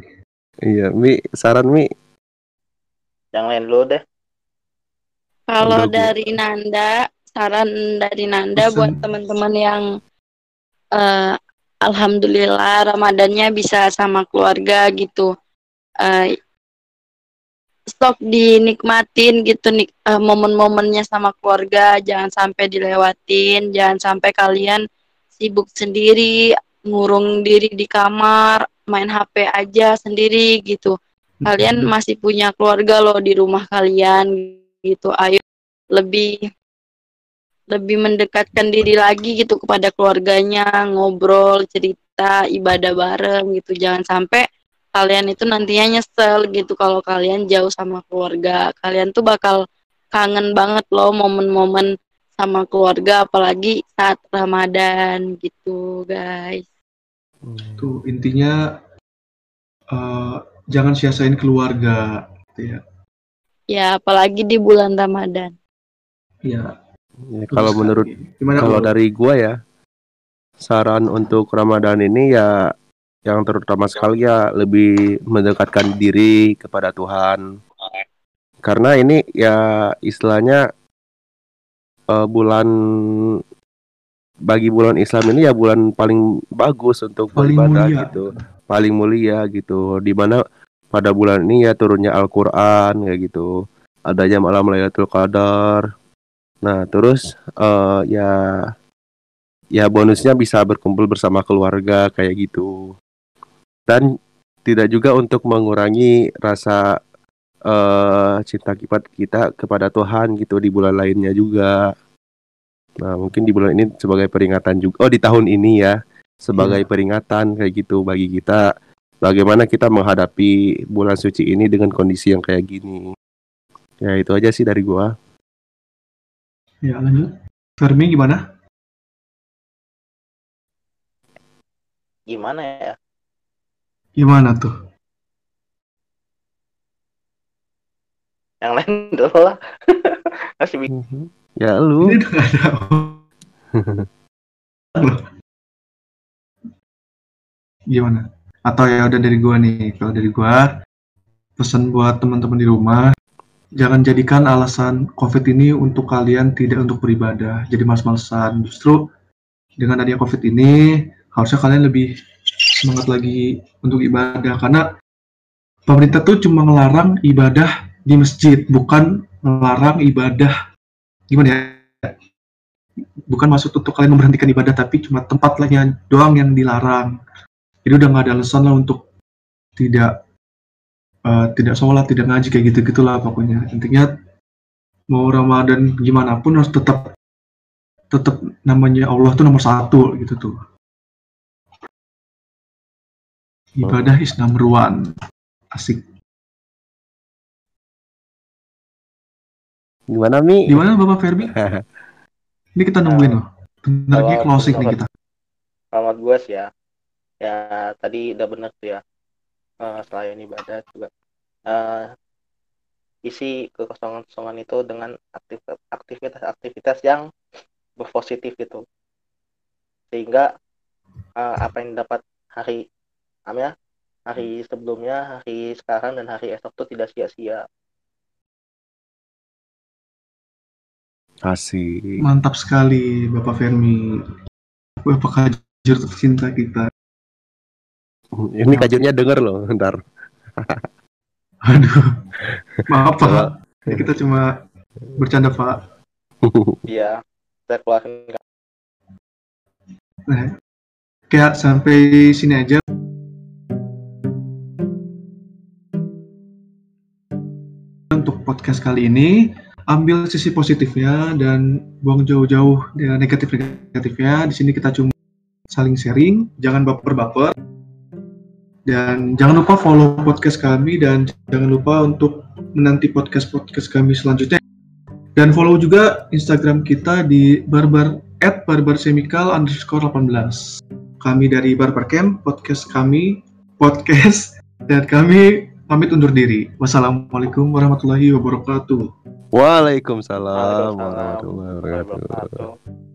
Iya, Mi, saran Mi. Yang lain dulu deh. Kalau dari Nanda, saran dari Nanda Pesan. buat teman-teman yang eh, alhamdulillah Ramadannya bisa sama keluarga gitu. Eh stop dinikmatin gitu nik eh, momen-momennya sama keluarga, jangan sampai dilewatin, jangan sampai kalian sibuk sendiri, ngurung diri di kamar, main HP aja sendiri gitu. Kalian masih punya keluarga loh di rumah kalian gitu. Ayo lebih lebih mendekatkan diri lagi gitu kepada keluarganya ngobrol cerita ibadah bareng gitu. Jangan sampai kalian itu nantinya nyesel gitu kalau kalian jauh sama keluarga kalian tuh bakal kangen banget loh momen-momen sama keluarga apalagi saat Ramadan gitu guys Tuh intinya eh, jangan sia-siain keluarga gitu ya. ya apalagi di bulan Ramadan Ya. Ya, kalau menurut gimana kalau dari gua ya saran untuk Ramadan ini ya yang terutama sekali ya lebih mendekatkan diri kepada Tuhan. Karena ini ya istilahnya eh, bulan bagi bulan Islam ini ya bulan paling bagus untuk Paling beribadah mulia. gitu. Paling mulia gitu. Di mana pada bulan ini ya turunnya Al-Quran kayak gitu. Adanya malam Lailatul Qadar. Nah terus eh, ya ya bonusnya bisa berkumpul bersama keluarga kayak gitu dan tidak juga untuk mengurangi rasa eh cinta kita kita kepada Tuhan gitu di bulan lainnya juga nah mungkin di bulan ini sebagai peringatan juga oh di tahun ini ya sebagai peringatan kayak gitu bagi kita bagaimana kita menghadapi bulan suci ini dengan kondisi yang kayak gini Ya itu aja sih dari gua. Ya lanjut. Fermi gimana? Gimana ya? Gimana tuh? Yang lain dulu lah. Masih bingung. Ya lu. Ini udah gak ada. Gimana? Atau ya udah dari gua nih. Kalau dari gua pesan buat teman-teman di rumah jangan jadikan alasan COVID ini untuk kalian tidak untuk beribadah. Jadi males-malesan. Justru dengan adanya COVID ini harusnya kalian lebih semangat lagi untuk ibadah karena pemerintah tuh cuma ngelarang ibadah di masjid, bukan melarang ibadah gimana ya? Bukan maksud untuk kalian memberhentikan ibadah, tapi cuma tempat lainnya doang yang dilarang. Jadi udah nggak ada alasan lah untuk tidak eh, tidak sholat, tidak ngaji kayak gitu gitulah pokoknya. Intinya mau Ramadan gimana pun harus tetap tetap namanya Allah tuh nomor satu gitu tuh. Ibadah is number one. Asik. Gimana Mi? Gimana Bapak Ferbi? Ini kita nungguin loh. Bentar lagi closing nih kita. Selamat gue sih ya. Ya tadi udah bener tuh ya. Eh, selain ibadah juga eh, isi kekosongan-kosongan itu dengan aktivitas-aktivitas yang berpositif gitu. Sehingga eh, apa yang dapat hari namanya hari sebelumnya, hari sekarang dan hari esok tuh tidak sia-sia. Asik. Mantap sekali Bapak Fermi. Bapak kajur tercinta kita. Ini kajurnya denger loh, ntar. Aduh. Maaf Pak. Kita cuma bercanda Pak. Iya, saya keluarin Nah, kayak sampai sini aja. Podcast kali ini, ambil sisi positifnya dan buang jauh-jauh ya, negatif-negatifnya. Di sini kita cuma saling sharing, jangan baper-baper. Dan jangan lupa follow podcast kami dan jangan lupa untuk menanti podcast-podcast kami selanjutnya. Dan follow juga Instagram kita di barbar at barbarsemikal underscore 18. Kami dari Barbar Camp, podcast kami, podcast, dan kami pamit undur diri. Wassalamualaikum warahmatullahi wabarakatuh. Waalaikumsalam Waalaikumsalam warahmatullahi wabarakatuh. wabarakatuh.